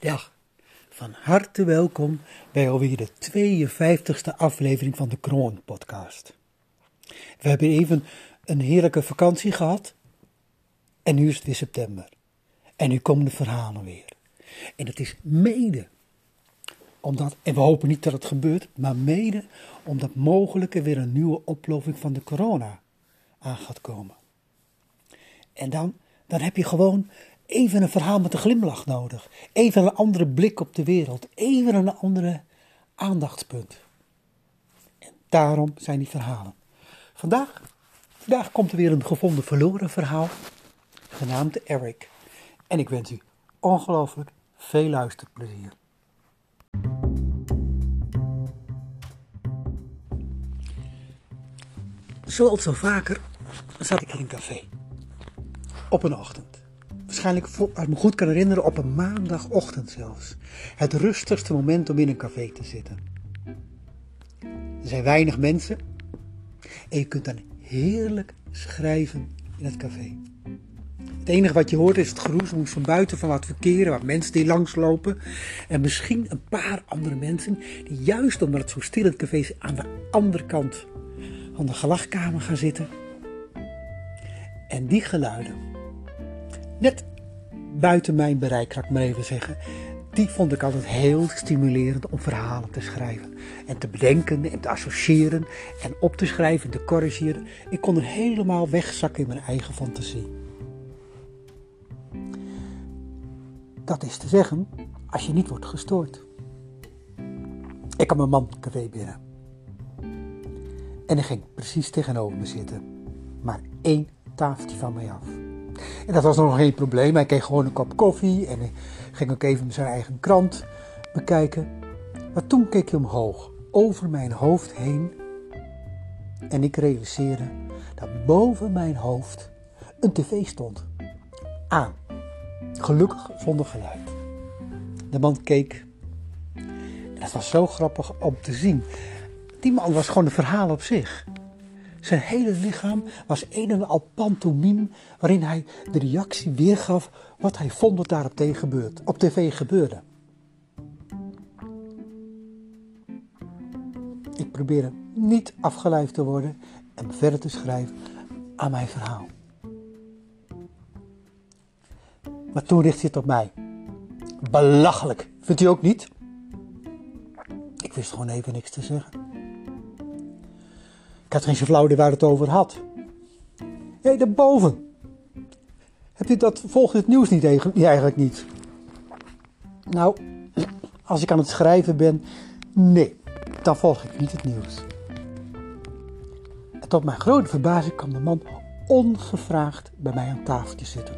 Dag, van harte welkom bij alweer de 52e aflevering van de Kroon podcast. We hebben even een heerlijke vakantie gehad en nu is het weer september. En nu komen de verhalen weer. En het is mede omdat, en we hopen niet dat het gebeurt, maar mede omdat mogelijk er weer een nieuwe oploping van de corona aan gaat komen. En dan, dan heb je gewoon even een verhaal met een glimlach nodig. Even een andere blik op de wereld. Even een andere aandachtspunt. En daarom zijn die verhalen. Vandaag, vandaag komt er weer een gevonden verloren verhaal, genaamd Eric. En ik wens u ongelooflijk veel luisterplezier. Zoals zo vaker zat ik in een café. Op een ochtend. Waarschijnlijk, als ik me goed kan herinneren, op een maandagochtend zelfs. Het rustigste moment om in een café te zitten. Er zijn weinig mensen en je kunt dan heerlijk schrijven in het café. Het enige wat je hoort is het geroezemoes van buiten van wat verkeren, wat mensen die langslopen. En misschien een paar andere mensen die juist omdat het zo stil in het café is aan de andere kant van de gelachkamer gaan zitten. En die geluiden, net buiten mijn bereik, ga ik maar even zeggen, die vond ik altijd heel stimulerend om verhalen te schrijven. En te bedenken en te associëren en op te schrijven, te corrigeren. Ik kon er helemaal wegzakken in mijn eigen fantasie. Dat is te zeggen, als je niet wordt gestoord. Ik kwam mijn man café binnen. En hij ging precies tegenover me zitten. Maar één tafeltje van mij af. En dat was nog geen probleem. Hij kreeg gewoon een kop koffie en ging ook even zijn eigen krant bekijken. Maar toen keek hij omhoog, over mijn hoofd heen. En ik realiseerde dat boven mijn hoofd een tv stond. Aan. Gelukkig zonder geluid. De man keek. Het was zo grappig om te zien. Die man was gewoon een verhaal op zich. Zijn hele lichaam was een en al pantomime waarin hij de reactie weergaf wat hij vond dat daar op, gebeurde, op tv gebeurde. Ik probeerde niet afgeleid te worden en verder te schrijven aan mijn verhaal. Maar toen richtte hij het op mij. Belachelijk, vindt u ook niet? Ik wist gewoon even niks te zeggen. Ik had geen flauw waar het over had. Hé, hey, daarboven. Heb je dat volgt het nieuws niet eigenlijk niet? Nou, als ik aan het schrijven ben, nee, dan volg ik niet het nieuws. En tot mijn grote verbazing kwam de man ongevraagd bij mij aan tafeltje zitten.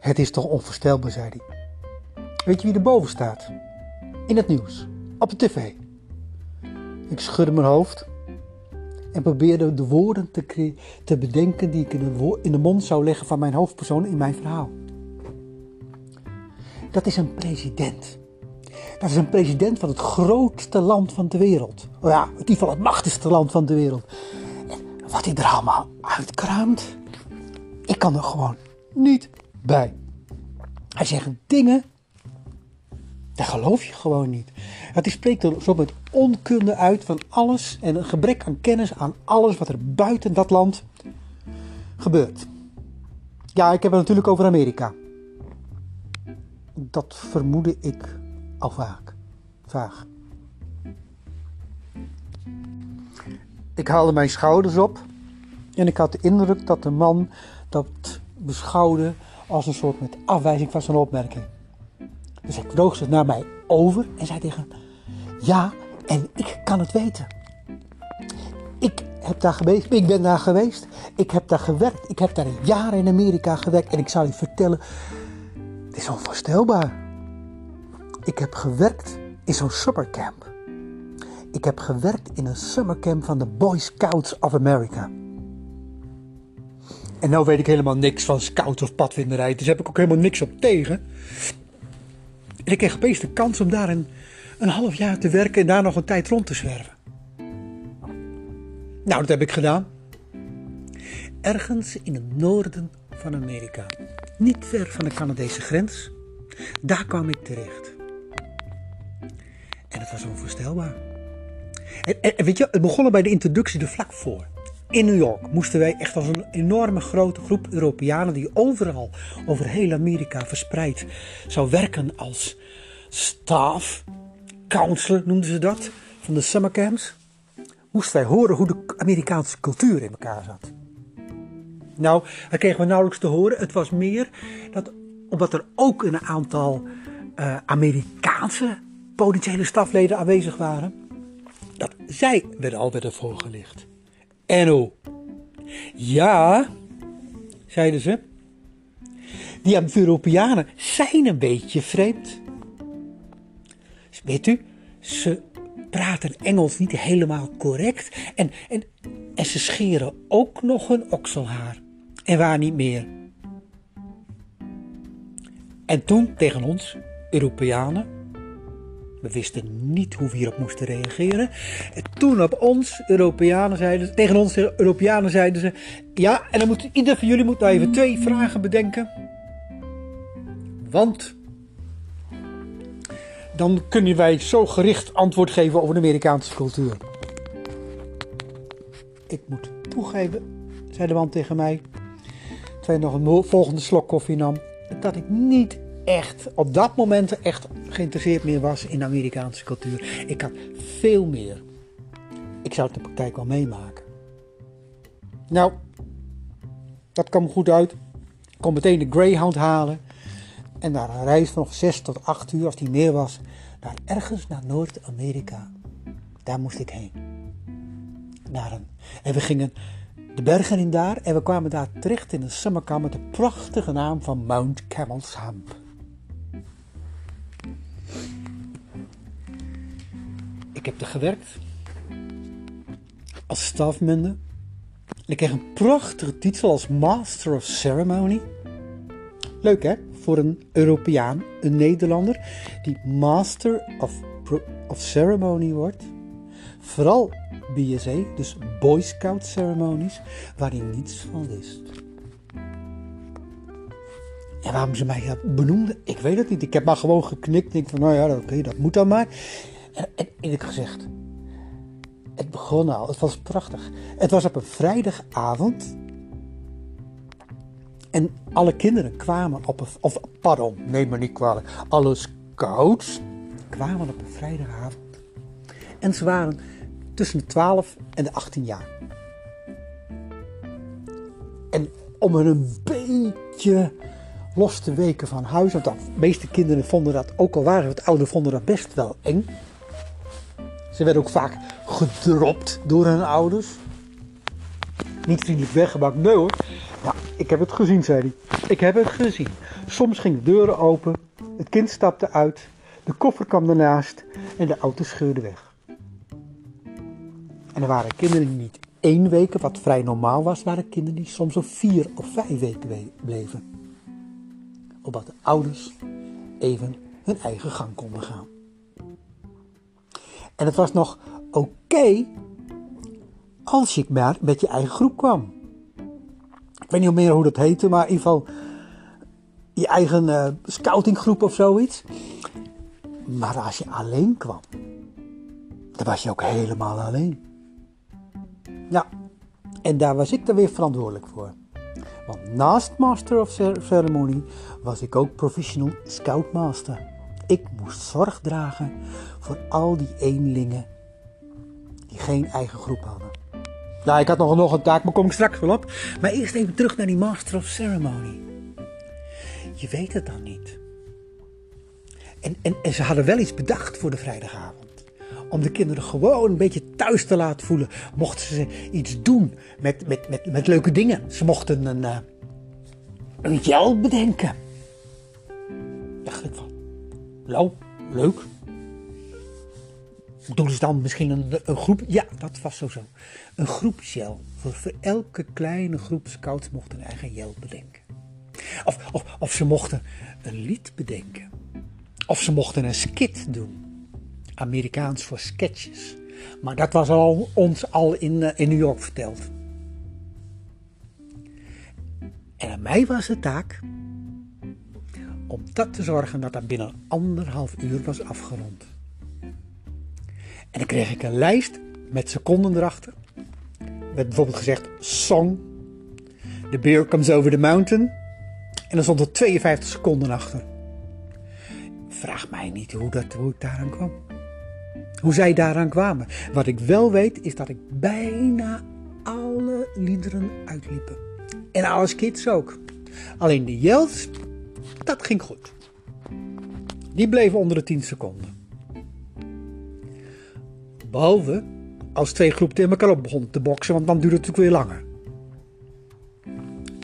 Het is toch onvoorstelbaar, zei hij. Weet je wie er boven staat? In het nieuws, op de tv. Ik schudde mijn hoofd en probeerde de woorden te, te bedenken die ik in de, in de mond zou leggen van mijn hoofdpersoon in mijn verhaal. Dat is een president. Dat is een president van het grootste land van de wereld. Oh ja, in ieder geval het machtigste land van de wereld. En wat hij er allemaal uitkraamt, ik kan er gewoon niet bij. Hij zegt dingen, dat geloof je gewoon niet. Het spreekt er zo met onkunde uit van alles en een gebrek aan kennis aan alles wat er buiten dat land gebeurt. Ja, ik heb het natuurlijk over Amerika. Dat vermoedde ik al vaak. Vaag. Ik haalde mijn schouders op en ik had de indruk dat de man dat beschouwde als een soort met afwijzing van zijn opmerking. Dus hij droog zich naar mij over en zei tegen ja, en ik kan het weten. Ik heb daar geweest, ik ben daar geweest, ik heb daar gewerkt, ik heb daar jaren in Amerika gewerkt en ik zal je vertellen, het is onvoorstelbaar. Ik heb gewerkt in zo'n summercamp. Ik heb gewerkt in een summercamp van de Boy Scouts of America. En nou weet ik helemaal niks van scout of padvinderij, dus heb ik ook helemaal niks op tegen. En ik kreeg opeens de kans om daar een, een half jaar te werken en daar nog een tijd rond te zwerven. Nou, dat heb ik gedaan. Ergens in het noorden van Amerika. Niet ver van de Canadese grens. Daar kwam ik terecht. En het was onvoorstelbaar. En, en, weet je, het begon bij de introductie er vlak voor. In New York moesten wij echt als een enorme grote groep Europeanen die overal over heel Amerika verspreid zou werken als staf, counselor noemden ze dat, van de summercamps, moesten wij horen hoe de Amerikaanse cultuur in elkaar zat. Nou, dat kregen we nauwelijks te horen. Het was meer dat, omdat er ook een aantal uh, Amerikaanse potentiële stafleden aanwezig waren, dat zij werden al werden voorgelicht. En hoe? Ja, zeiden ze. Die Europeanen zijn een beetje vreemd. Weet u, ze praten Engels niet helemaal correct en, en, en ze scheren ook nog hun okselhaar. En waar niet meer. En toen tegen ons, Europeanen, we wisten niet hoe we hierop moesten reageren. En toen op ons, Europeanen, zeiden tegen ons, Europeanen, zeiden ze: Ja, en dan moet ieder van jullie moet nou even twee vragen bedenken. Want dan kunnen wij zo gericht antwoord geven over de Amerikaanse cultuur. Ik moet toegeven, zei de man tegen mij, terwijl nog een volgende slok koffie nam, dat ik niet echt op dat moment echt geïnteresseerd meer was in de Amerikaanse cultuur. Ik had veel meer. Ik zou het in de praktijk wel meemaken. Nou, dat kwam goed uit. Ik kon meteen de Greyhound halen. En naar een reis nog 6 tot 8 uur, als die meer was, naar ergens naar Noord-Amerika. Daar moest ik heen. Naar een. En we gingen de bergen in daar en we kwamen daar terecht in een summercamp met de prachtige naam van Mount Camel's Hump. Ik heb er gewerkt als stafmende. Ik kreeg een prachtige titel als Master of Ceremony. Leuk hè? Voor een Europeaan, een Nederlander, die Master of, of Ceremony wordt. Vooral BSA, dus Boy Scout ceremonies, waar hij niets van wist. En waarom ze mij benoemden, ik weet het niet. Ik heb maar gewoon geknikt. Ik van, nou ja, oké, dat moet dan maar. En, en eerlijk gezegd, het begon al, het was prachtig. Het was op een vrijdagavond. En alle kinderen kwamen op een, of pardon, neem me niet kwalijk. Alle scouts kwamen op een vrijdagavond. En ze waren tussen de 12 en de 18 jaar. En om er een beetje los te weken van huis, want de meeste kinderen vonden dat, ook al waren het ouderen, vonden dat best wel eng. Ze werden ook vaak gedropt door hun ouders. Niet vriendelijk weggemaakt, nee hoor. Ik heb het gezien, zei hij. Ik heb het gezien. Soms gingen de deuren open, het kind stapte uit, de koffer kwam ernaast en de auto scheurde weg. En er waren kinderen die niet één week, wat vrij normaal was, waren kinderen die soms al vier of vijf weken bleven. Opdat de ouders even hun eigen gang konden gaan. En het was nog oké als je maar met je eigen groep kwam. Ik weet niet meer hoe dat heette, maar in ieder geval je eigen uh, scoutinggroep of zoiets. Maar als je alleen kwam, dan was je ook helemaal alleen. Ja, en daar was ik dan weer verantwoordelijk voor. Want naast Master of Ceremony was ik ook Professional Scoutmaster. Ik moest zorg dragen voor al die eenlingen die geen eigen groep hadden. Nou, ik had nog, nog een taak, maar kom ik straks wel op. Maar eerst even terug naar die Master of Ceremony. Je weet het dan niet. En, en, en ze hadden wel iets bedacht voor de vrijdagavond. Om de kinderen gewoon een beetje thuis te laten voelen, mochten ze iets doen met, met, met, met leuke dingen. Ze mochten een, uh, een gel bedenken. Dacht ik van, nou, leuk. Doen ze dan misschien een, groep? Ja, dat was zo. Een groepsjel. Voor, voor elke kleine groep scouts mochten een eigen jel bedenken. Of, of, of ze mochten een lied bedenken. Of ze mochten een skit doen. Amerikaans voor sketches. Maar dat was al, ons al in, eh, in New York verteld. En aan mij was de taak om dat te zorgen dat dat binnen anderhalf uur was afgerond. En dan kreeg ik een lijst met seconden erachter. Er werd bijvoorbeeld gezegd song. The beer comes over the mountain. En dan stond er 52 seconden achter. Vraag mij niet hoe, dat, hoe ik daaraan kwam. Hoe zij daaraan kwamen. Wat ik wel weet is dat ik bijna alle liederen uitliepen. En alle skits ook. Alleen de yells, dat ging goed. Die bleven onder de 10 seconden. Behalve als twee groepen tegen elkaar op begonnen te boksen, want dan duurde het natuurlijk weer langer.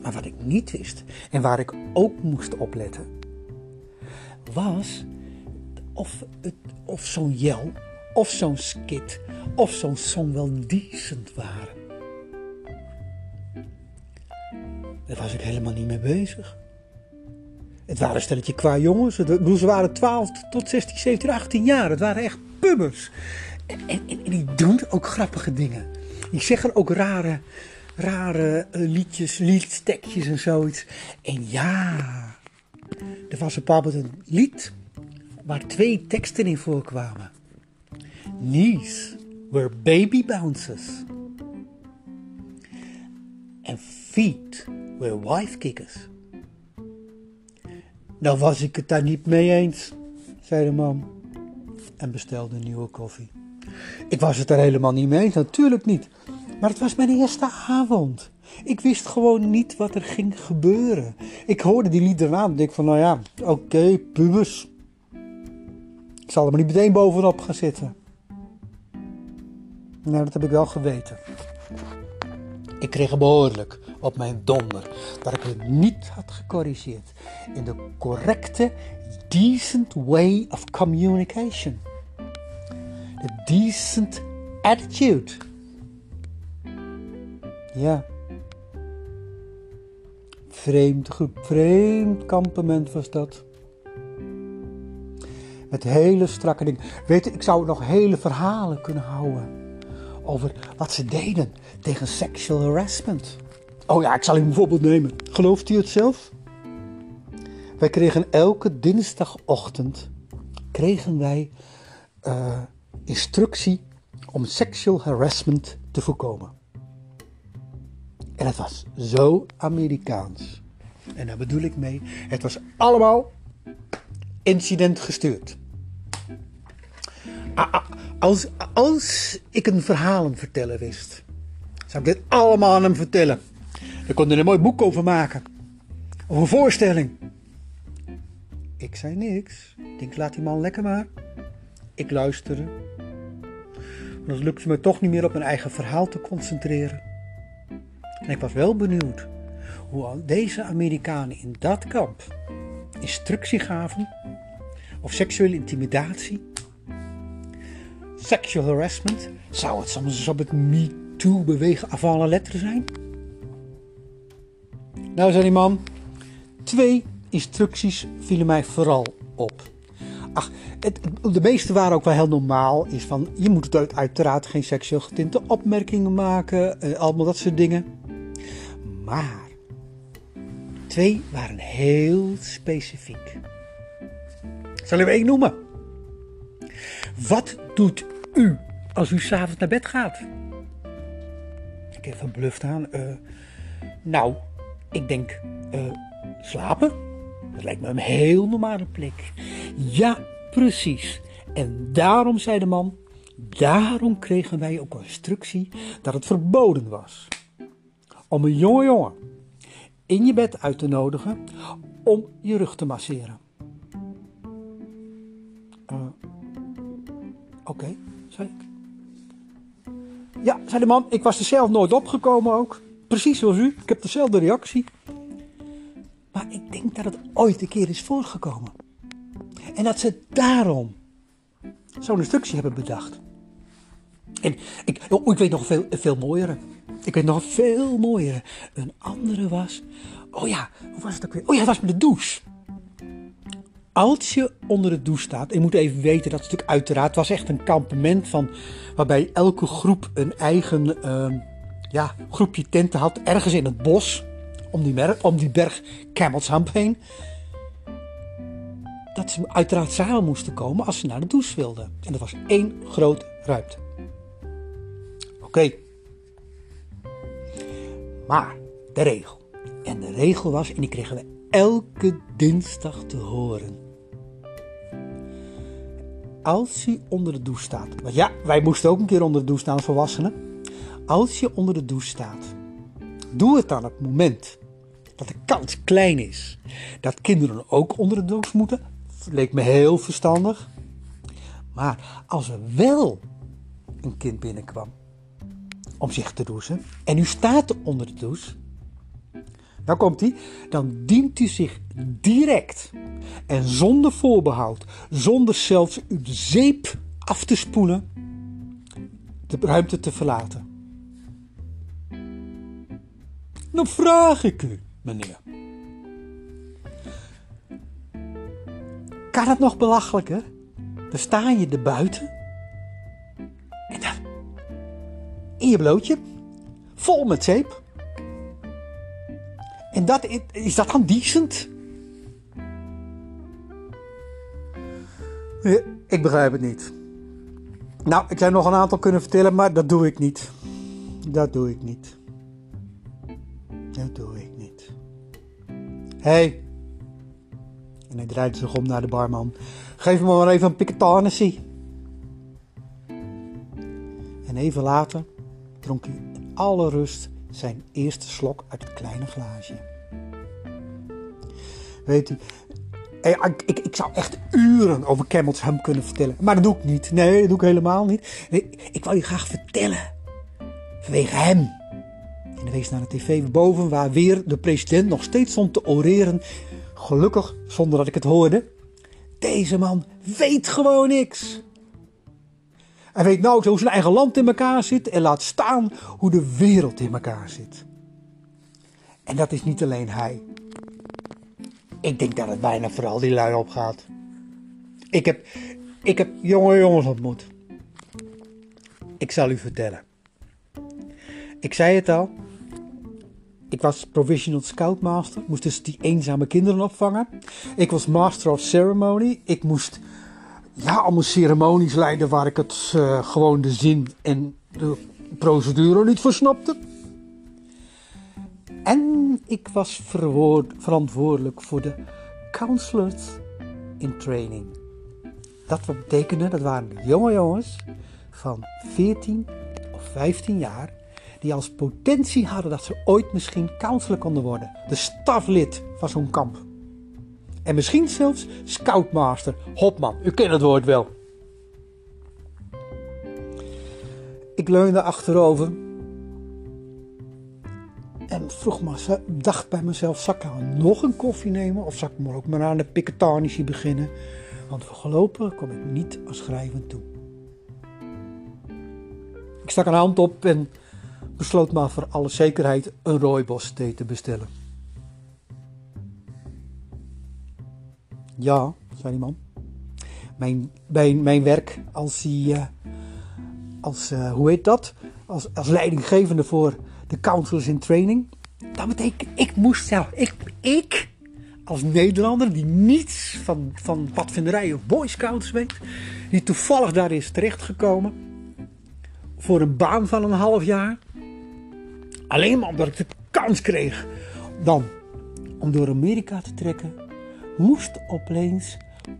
Maar wat ik niet wist en waar ik ook moest opletten, was of, of zo'n yell, of zo'n skit, of zo'n song wel decent waren. Daar was ik helemaal niet mee bezig. Het waren een stelletje qua jongens. Ze waren 12 tot 16, 17, 18 jaar. Het waren echt pubbers. En, die doen ook grappige dingen. Die zeggen ook rare, rare uh, liedjes, liedstekjes en zoiets. En ja, er was een een lied waar twee teksten in voorkwamen. Knees were baby bounces. En feet were wife kickers. Nou was ik het daar niet mee eens, zei de man en bestelde een nieuwe koffie. Ik was het er helemaal niet mee natuurlijk niet. Maar het was mijn eerste avond. Ik wist gewoon niet wat er ging gebeuren. Ik hoorde die liederen aan en denk van, nou ja, oké, pubers. Ik zal er maar niet meteen bovenop gaan zitten. Nou, dat heb ik wel geweten. Ik kreeg behoorlijk op mijn donder dat ik het niet had gecorrigeerd in de correcte, decent way of communication. The decent attitude. Ja. Vreemd, vreemd kampement was dat. Met hele strakke dingen. Weet je, ik zou nog hele verhalen kunnen houden. Over wat ze deden tegen sexual harassment. Oh ja, ik zal een voorbeeld nemen. Gelooft u het zelf? Wij kregen elke dinsdagochtend kregen wij uh, instructie om sexual harassment te voorkomen. En het was zo Amerikaans. En daar bedoel ik mee, het was allemaal incident gestuurd. Als, als ik een verhaal vertellen wist, zou ik dit allemaal aan hem vertellen. Daar kon er een mooi boek over maken. Of een voorstelling. Ik zei niks. Ik denk, laat die man lekker maar. Ik luisterde. Maar het lukte me toch niet meer op mijn eigen verhaal te concentreren. En ik was wel benieuwd hoe deze Amerikanen in dat kamp instructie gaven of seksuele intimidatie, sexual harassment. Zou het soms op het MeToo-bewegen afvallen letteren zijn? Nou, zei die man, twee instructies vielen mij vooral op. Ach, de meeste waren ook wel heel normaal. Is van, je moet het uiteraard geen seksueel getinte opmerkingen maken. Eh, allemaal dat soort dingen. Maar, twee waren heel specifiek. Zal ik één noemen? Wat doet u als u s'avonds naar bed gaat? Ik heb een bluft aan. Uh, nou, ik denk uh, slapen. Dat lijkt me een heel normale plek. Ja, precies. En daarom, zei de man, daarom kregen wij ook instructie dat het verboden was. Om een jonge jongen in je bed uit te nodigen om je rug te masseren. Uh, Oké, zei ik. Ja, zei de man, ik was er zelf nooit opgekomen ook. Precies zoals u, ik heb dezelfde reactie. Maar ik denk dat het ooit een keer is voorgekomen. En dat ze daarom zo'n instructie hebben bedacht. En ik, oh, ik weet nog veel, veel mooiere. Ik weet nog veel mooiere. Een andere was. Oh ja, hoe was het ook weer? Oh ja, het was met de douche. Als je onder de douche staat, en je moet even weten dat het natuurlijk uiteraard was echt een kampement van waarbij elke groep een eigen uh, ja, groepje tenten had, ergens in het bos, om die, om die berg Camels heen. dat ze uiteraard samen moesten komen als ze naar de douche wilden. En dat was één grote ruimte. Oké. Maar de regel. En de regel was, en die kregen we elke dinsdag te horen. Als je onder de douche staat. Want ja, wij moesten ook een keer onder de douche staan volwassenen. Als je onder de douche staat, doe het dan op het moment dat de kans klein is dat kinderen ook onder de douche moeten. Leek me heel verstandig. Maar als er wel een kind binnenkwam om zich te douchen en u staat onder de douche, dan komt hij, dan dient u zich direct en zonder voorbehoud, zonder zelfs uw zeep af te spoelen, de ruimte te verlaten. Dan vraag ik u, meneer. Kan het nog belachelijker? Dan sta je er buiten. En. In je blootje. Vol met zeep. En dat, is dat dan decent? Ik begrijp het niet. Nou, ik zou nog een aantal kunnen vertellen, maar dat doe ik niet. Dat doe ik niet. Dat doe ik niet. Hé. Hey. En hij draaide zich om naar de barman. Geef me maar even een piketanessie. En even later dronk hij in alle rust zijn eerste slok uit het kleine glaasje. Weet u, eh, ik, ik, ik, zou echt uren over Camels Ham kunnen vertellen. Maar dat doe ik niet. Nee, dat doe ik helemaal niet. Nee, ik wil je graag vertellen. Vanwege hem. En wees naar de tv boven waar weer de president nog steeds stond te oreren. Gelukkig, zonder dat ik het hoorde. Deze man weet gewoon niks. Hij weet nauwelijks hoe zijn eigen land in elkaar zit en laat staan hoe de wereld in elkaar zit. En dat is niet alleen hij. Ik denk dat het bijna vooral die lui opgaat. Ik heb, ik heb jonge jongens ontmoet. Ik zal u vertellen. Ik zei het al. Ik was provisional scoutmaster. Moest dus die eenzame kinderen opvangen. Ik was master of ceremony. Ik moest ja, allemaal ceremonies leiden waar ik het uh, gewoon de zin en de procedure niet voor snapte. En ik was verantwoordelijk voor de counselors in training. Dat betekende, dat waren jonge jongens van 14 of 15 jaar die als potentie hadden dat ze ooit misschien counselor konden worden. De staflid van zo'n kamp. En misschien zelfs scoutmaster, hopman. U kent het woord wel. Ik leunde achterover en vroeg me, dacht bij mezelf, zal ik nou nog een koffie nemen? Of zal ik maar ook maar aan de piketanische beginnen? Want voorlopig kom ik niet aan schrijven toe. Ik stak een hand op en besloot maar voor alle zekerheid een rooibos thee te bestellen. Ja, zei die man. Mijn, mijn, mijn werk als, die, uh, als uh, hoe heet dat? Als, als leidinggevende voor de counselors in training. Dat betekent, ik moest zelf, ik, ik als Nederlander die niets van, van of boy scouts weet, die toevallig daar is terechtgekomen voor een baan van een half jaar. Alleen maar omdat ik de kans kreeg dan om door Amerika te trekken moest opeens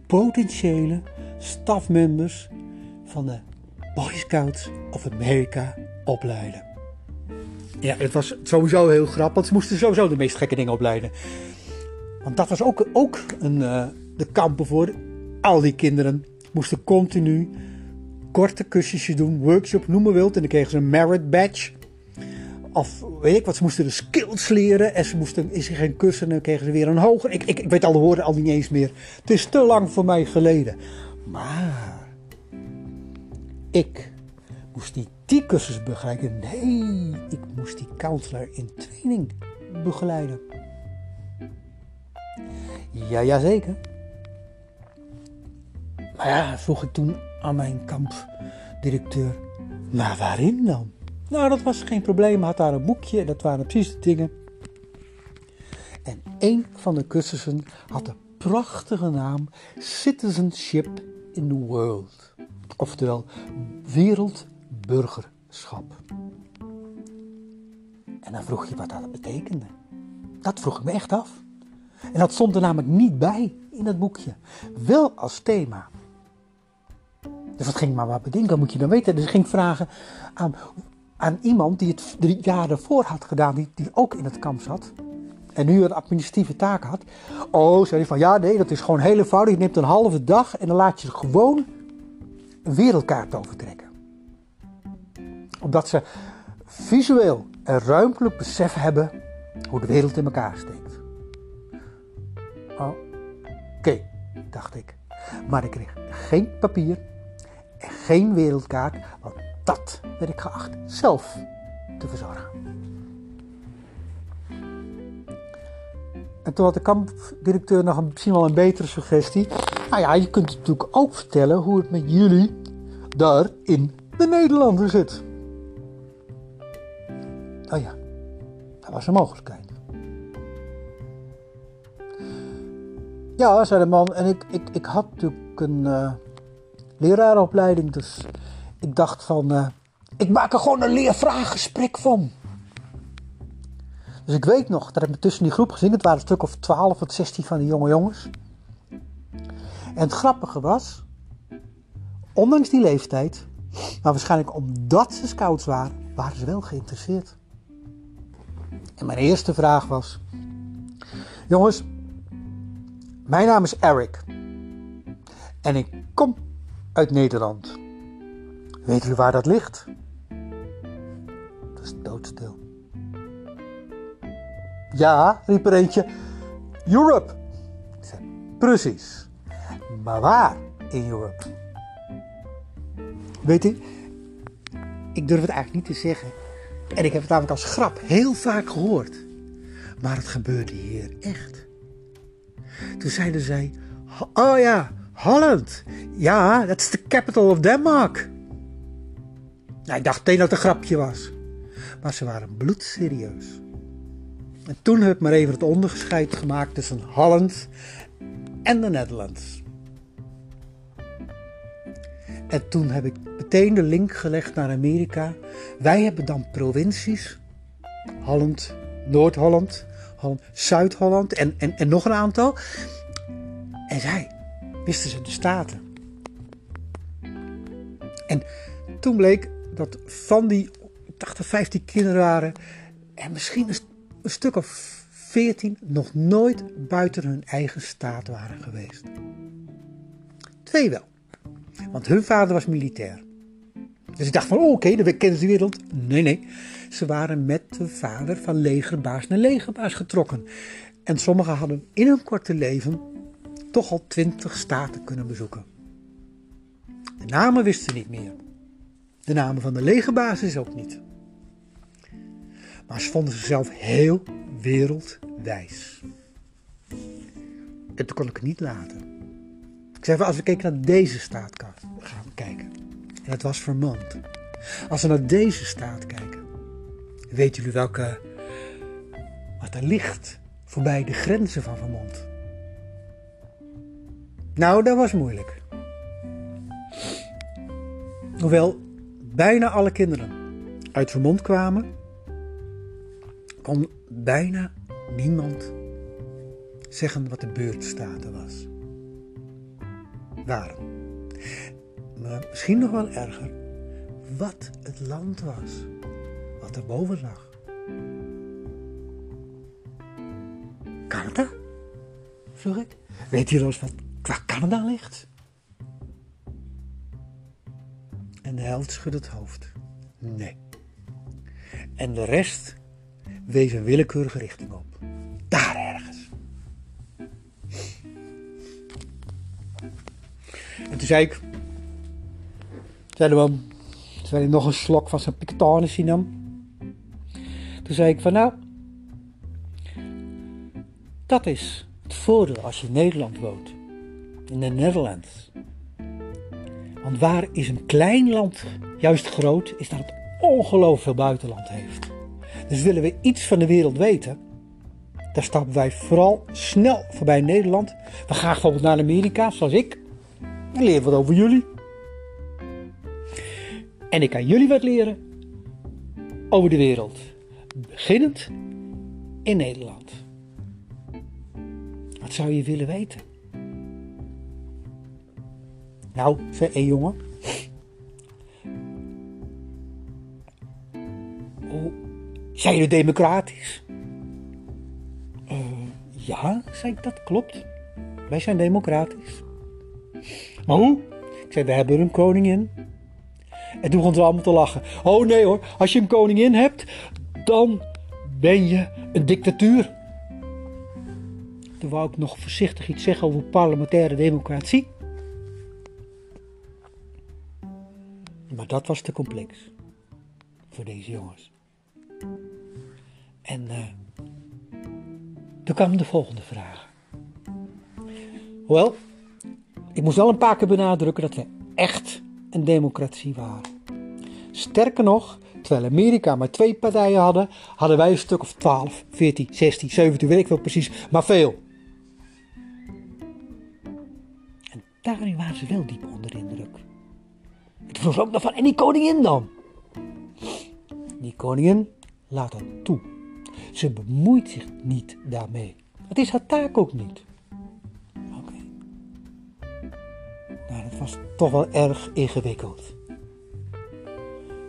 potentiële stafmembers van de Boy Scouts of America opleiden. Ja, het was sowieso heel grappig, want ze moesten sowieso de meest gekke dingen opleiden. Want dat was ook, ook een, uh, de kampen voor al die kinderen. Moesten continu korte cursusjes doen, workshop, noem maar wilt. En dan kregen ze een merit badge. Of weet ik wat, ze moesten de skills leren. En ze moesten, is geen kussen, dan kregen ze weer een hoger. Ik, ik, ik weet alle woorden al niet eens meer. Het is te lang voor mij geleden. Maar ik moest niet die cursus begeleiden. Nee, ik moest die counselor in training begeleiden. Ja, ja zeker. Maar ja, vroeg ik toen aan mijn kampdirecteur. Maar waarin dan? Nou, dat was geen probleem. Had daar een boekje en dat waren precies de dingen. En een van de cursussen had de prachtige naam Citizenship in the World. Oftewel wereldburgerschap. En dan vroeg je wat dat betekende. Dat vroeg ik me echt af. En dat stond er namelijk niet bij in het boekje. Wel als thema. Dus wat ging maar wat bedenken, moet je dan weten. Dus ik ging vragen aan, aan iemand die het drie jaar ervoor had gedaan, die, die ook in het kamp zat. En nu een administratieve taak had. Oh, zei hij van ja, nee, dat is gewoon heel eenvoudig. Je neemt een halve dag en dan laat je gewoon een wereldkaart overtrekken. Omdat ze visueel en ruimtelijk besef hebben hoe de wereld in elkaar steekt. Oh, oké, dacht ik. Maar ik kreeg geen papier en geen wereldkaart, dat werd ik geacht zelf te verzorgen. En toen had de kampdirecteur nog een, misschien wel een betere suggestie. Nou ja, je kunt natuurlijk ook vertellen hoe het met jullie daar in de Nederlanden zit. Oh ja, dat was een mogelijkheid. Ja, zei de man. En ik, ik, ik had natuurlijk een uh, leraaropleiding, dus ik dacht van, uh, ik maak er gewoon een leervraaggesprek van. Dus ik weet nog dat ik me tussen die groep gezien, het waren een stuk of 12 of 16 van die jonge jongens. En het grappige was, ondanks die leeftijd, maar waarschijnlijk omdat ze scouts waren, waren ze wel geïnteresseerd. En mijn eerste vraag was: Jongens, mijn naam is Eric. En ik kom uit Nederland. Weet u waar dat ligt? Dat is doodstil. Ja, riep er eentje. Europe. Ik zei, precies. Maar waar in Europe? Weet u, ik durf het eigenlijk niet te zeggen. En ik heb het namelijk als grap heel vaak gehoord. Maar het gebeurde hier echt. Toen zeiden zij: Oh ja, Holland. Ja, dat is de capital of Denmark. Nou, ik dacht meteen dat het een grapje was. Maar ze waren bloedserieus. En toen heb ik maar even het onderscheid gemaakt tussen Holland en de Netherlands. En toen heb ik meteen de link gelegd naar Amerika. Wij hebben dan provincies. Holland, Noord-Holland, Zuid-Holland en, en, en nog een aantal. En zij wisten ze de staten. En toen bleek dat van die, ik dacht er 15 kinderen waren, en misschien een, een stuk of 14 nog nooit buiten hun eigen staat waren geweest. Twee wel. Want hun vader was militair. Dus ik dacht van, oh, oké, dan kennen ze de wereld. Nee, nee. Ze waren met de vader van legerbaas naar legerbaas getrokken. En sommigen hadden in hun korte leven toch al twintig staten kunnen bezoeken. De namen wisten ze niet meer. De namen van de legerbasis ook niet. Maar ze vonden zichzelf heel wereldwijs. En toen kon ik het niet laten. Ik zei, als we kijken naar deze staatkast, gaan we kijken. En dat was Vermont. Als we naar deze staat kijken, weten jullie welke, wat er ligt voorbij de grenzen van Vermont? Nou, dat was moeilijk. Hoewel bijna alle kinderen uit Vermont kwamen, kon bijna niemand zeggen wat de beurtstaten was. Waarom? Maar misschien nog wel erger, wat het land was, wat er boven lag. Canada? vroeg ik. Weet je eens wat waar Canada ligt? De held schudde het hoofd. Nee. En de rest wees een willekeurige richting op. Daar ergens. En toen zei ik, zei de man, terwijl hij nog een slok van zijn Pictanissie nam. Toen zei ik van nou, dat is het voordeel als je in Nederland woont, in de Netherlands. Want waar is een klein land juist groot, is dat het ongelooflijk veel buitenland heeft. Dus willen we iets van de wereld weten, daar stappen wij vooral snel voorbij Nederland. We gaan bijvoorbeeld naar Amerika, zoals ik. En leer wat over jullie. En ik kan jullie wat leren over de wereld. Beginnend in Nederland. Wat zou je willen weten? Nou, zei één jongen. Oh, zijn jullie democratisch? Uh, ja, zei ik, dat klopt. Wij zijn democratisch. Maar hoe? Ik zei, we hebben een koningin. En toen begon ze allemaal te lachen. Oh nee hoor, als je een koningin hebt, dan ben je een dictatuur. Toen wou ik nog voorzichtig iets zeggen over parlementaire democratie. Maar dat was te complex voor deze jongens. En toen kwam de volgende vraag. Wel, ik moest wel een paar keer benadrukken dat we echt een democratie waren. Sterker nog, terwijl Amerika maar twee partijen hadden, hadden wij een stuk of 12, 14, 16, 17, weet ik wel precies, maar veel. En daarin waren ze wel diep onder indruk. Het vroeg ook nog van, en die koningin dan? Die koningin laat dat toe. Ze bemoeit zich niet daarmee. Het is haar taak ook niet. Oké. Nou, dat was toch wel erg ingewikkeld.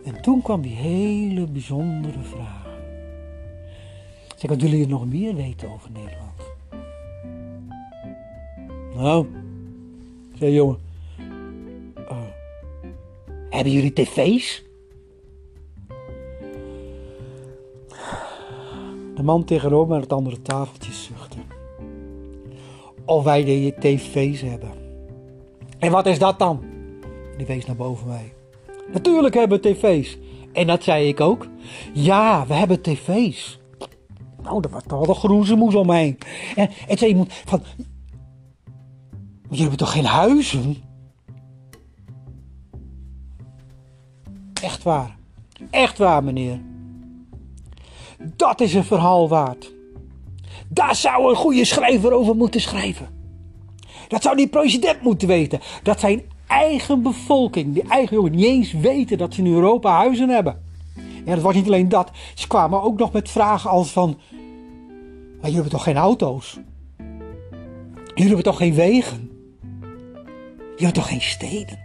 En toen kwam die hele bijzondere vraag. Zeg, wat willen jullie nog meer weten over Nederland? Nou, zei jongen. Hebben jullie tv's? De man tegenover aan het andere tafeltje zuchtte. Of wij de tv's hebben. En wat is dat dan? Die wees naar boven mij. Natuurlijk hebben we tv's. En dat zei ik ook. Ja, we hebben tv's. Nou, er was toch wel groezemoes omheen. En, en zei iemand van... Jullie hebben toch geen huizen? Echt waar. Echt waar, meneer. Dat is een verhaal waard. Daar zou een goede schrijver over moeten schrijven. Dat zou die president moeten weten. Dat zijn eigen bevolking, die eigen jongen, niet eens weten dat ze in Europa huizen hebben. Ja, dat was niet alleen dat. Ze kwamen ook nog met vragen als van... Maar jullie hebben toch geen auto's? Jullie hebben toch geen wegen? Jullie hebben toch geen steden?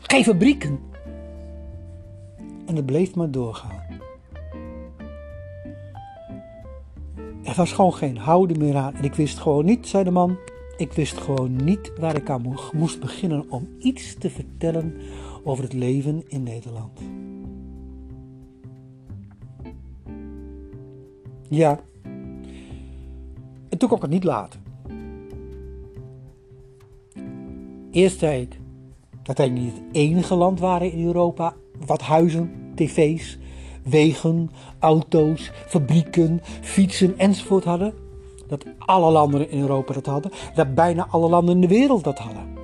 Geen fabrieken? En het bleef maar doorgaan. Er was gewoon geen houden meer aan. En ik wist gewoon niet, zei de man, ik wist gewoon niet waar ik aan moest beginnen om iets te vertellen over het leven in Nederland. Ja. En toen kon ik het niet laten. Eerst zei ik dat wij niet het enige land waren in Europa wat huizen, tv's, wegen, auto's, fabrieken, fietsen enzovoort hadden dat alle landen in Europa dat hadden, dat bijna alle landen in de wereld dat hadden.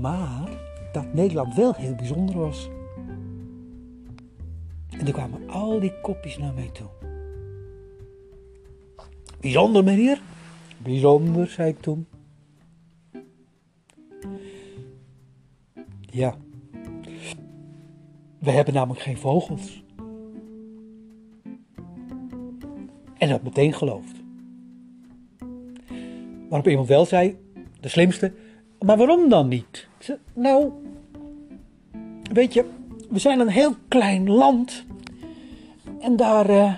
Maar dat Nederland wel heel bijzonder was. En er kwamen al die kopjes naar mij toe. Bijzonder, meneer? Bijzonder, zei ik toen. Ja. We hebben namelijk geen vogels. En dat meteen geloofd. Waarop iemand wel zei, de slimste, maar waarom dan niet? nou, weet je, we zijn een heel klein land. En daar, uh,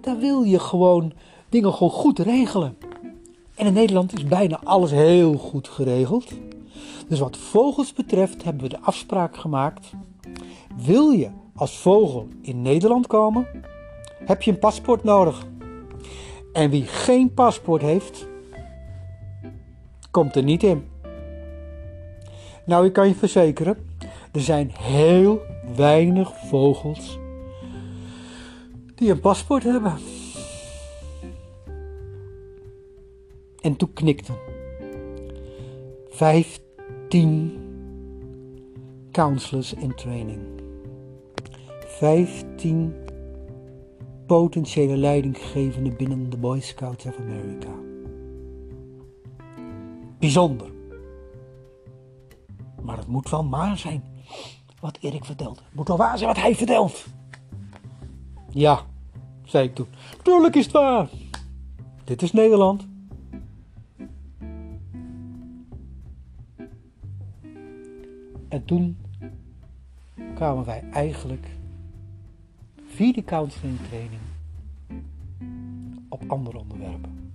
daar wil je gewoon dingen gewoon goed regelen. En in Nederland is bijna alles heel goed geregeld. Dus wat vogels betreft hebben we de afspraak gemaakt. Wil je als vogel in Nederland komen, heb je een paspoort nodig. En wie geen paspoort heeft, komt er niet in. Nou, ik kan je verzekeren, er zijn heel weinig vogels die een paspoort hebben. En toen knikten 15 counselors in training. 15 potentiële leidinggevende binnen de Boy Scouts of America. Bijzonder. Maar het moet wel maar zijn wat Erik vertelt. Het moet wel waar zijn wat hij vertelt. Ja, zei ik toen. Tuurlijk is het waar. Dit is Nederland. En toen kwamen wij eigenlijk via de counseling training op andere onderwerpen.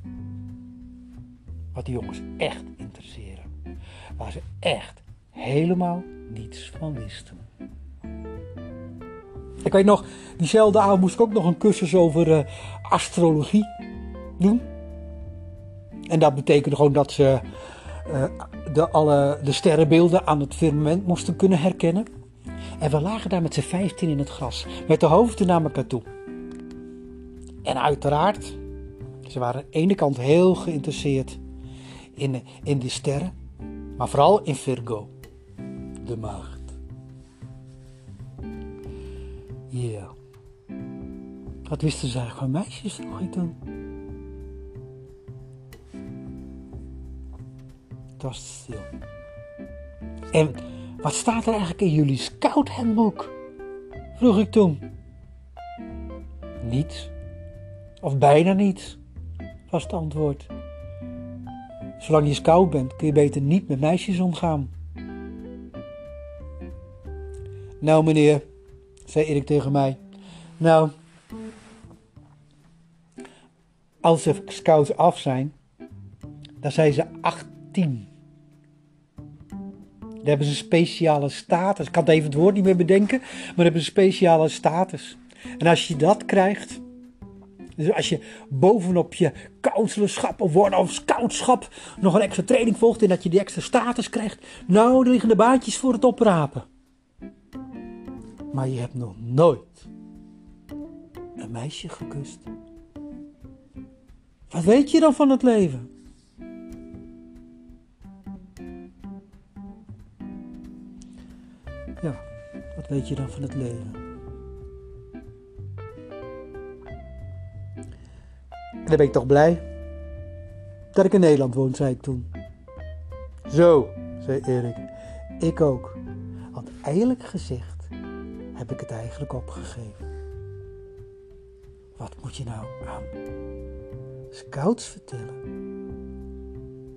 Wat die jongens echt interesseren. Waar ze echt helemaal niets van wisten. Ik weet nog, diezelfde avond moest ik ook nog een cursus over uh, astrologie doen. En dat betekende gewoon dat ze uh, de, alle, de sterrenbeelden aan het firmament moesten kunnen herkennen. En we lagen daar met z'n vijftien in het gras, met de hoofden naar elkaar toe. En uiteraard, ze waren aan de ene kant heel geïnteresseerd in, in die sterren, maar vooral in Virgo, de maagd. Ja. Yeah. Wat wisten ze eigenlijk van meisjes nog niet toen? Was stil. En wat staat er eigenlijk in jullie scouthandboek? Vroeg ik toen. Niets. Of bijna niets, was het antwoord. Zolang je scout bent, kun je beter niet met meisjes omgaan. Nou, meneer, zei Erik tegen mij. Nou, als de scouts af zijn, dan zijn ze 18. Dan hebben ze een speciale status. Ik kan even het woord niet meer bedenken, maar hebben ze een speciale status. En als je dat krijgt, dus als je bovenop je counselorschap of worden of scoutschap nog een extra training volgt en dat je die extra status krijgt, nou, er liggen de baantjes voor het oprapen. Maar je hebt nog nooit een meisje gekust. Wat weet je dan van het leven? Wat weet je dan van het leven? En dan ben ik toch blij dat ik in Nederland woon, zei ik toen. Zo, zei Erik. Ik ook. Want eigenlijk gezegd heb ik het eigenlijk opgegeven. Wat moet je nou aan scouts vertellen?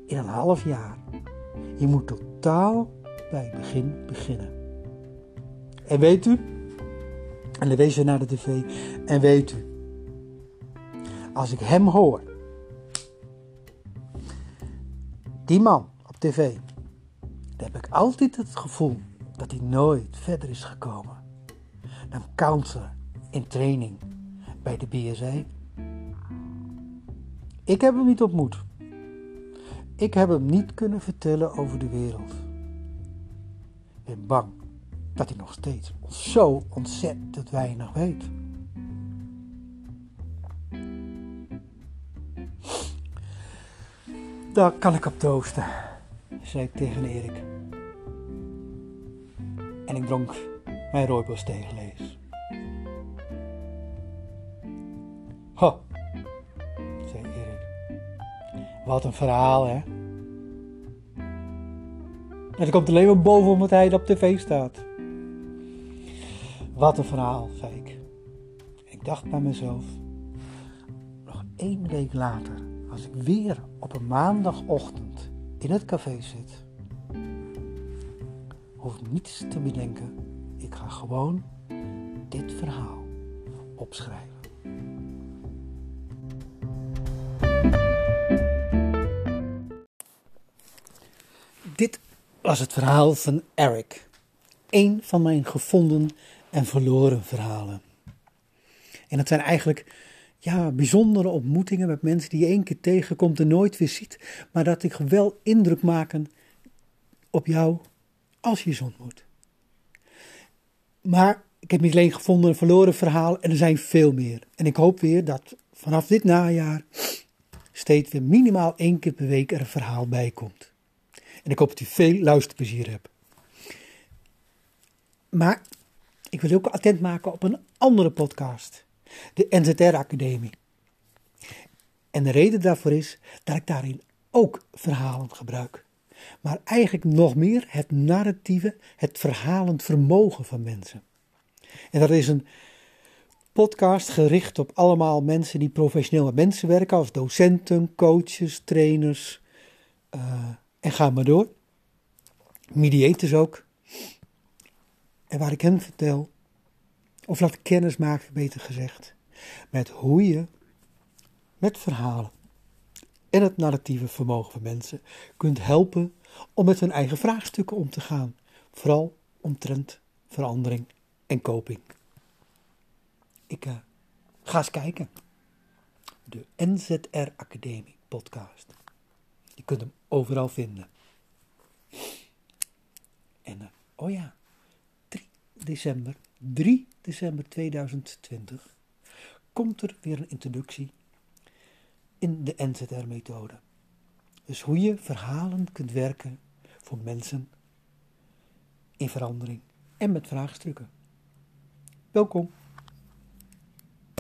In een half jaar. Je moet totaal bij het begin beginnen. En weet u, en dan wees we naar de tv, en weet u, als ik hem hoor, die man op tv, dan heb ik altijd het gevoel dat hij nooit verder is gekomen dan counselor in training bij de BSA. Ik heb hem niet ontmoet. Ik heb hem niet kunnen vertellen over de wereld. Ik ben bang dat hij nog steeds zo ontzettend weinig weet. Daar kan ik op toosten, zei ik tegen Erik. En ik dronk mijn rooibos tegenlees. Ho, zei Erik. Wat een verhaal, hè? En het komt alleen maar boven omdat hij op tv staat. Wat een verhaal, zei ik. Dacht bij mezelf, nog één week later, als ik weer op een maandagochtend in het café zit, hoef niets te bedenken. Ik ga gewoon dit verhaal opschrijven. Dit was het verhaal van Eric. Een van mijn gevonden en verloren verhalen. En dat zijn eigenlijk ja, bijzondere ontmoetingen met mensen die je één keer tegenkomt en nooit weer ziet, maar dat ik wel indruk maken op jou als je ze ontmoet. Maar ik heb niet alleen gevonden een verloren verhaal en er zijn veel meer. En ik hoop weer dat vanaf dit najaar steeds weer minimaal één keer per week er een verhaal bij komt. En ik hoop dat u veel luisterplezier hebt. Maar ik wil ook attent maken op een andere podcast. de NZR Academie. En de reden daarvoor is dat ik daarin ook verhalen gebruik. Maar eigenlijk nog meer het narratieve, het verhalend vermogen van mensen. En dat is een podcast gericht op allemaal mensen die professioneel met mensen werken, als docenten, coaches, trainers uh, en ga maar door. Mediators ook. En waar ik hen vertel, of laat kennis maken, beter gezegd, met hoe je met verhalen en het narratieve vermogen van mensen kunt helpen om met hun eigen vraagstukken om te gaan. Vooral omtrent verandering en koping. Ik uh, ga eens kijken. De NZR Academie podcast. Je kunt hem overal vinden. En uh, oh ja, 3 december, 3 december 2020 komt er weer een introductie in de NZR-methode. Dus hoe je verhalen kunt werken voor mensen in verandering en met vraagstukken. Welkom.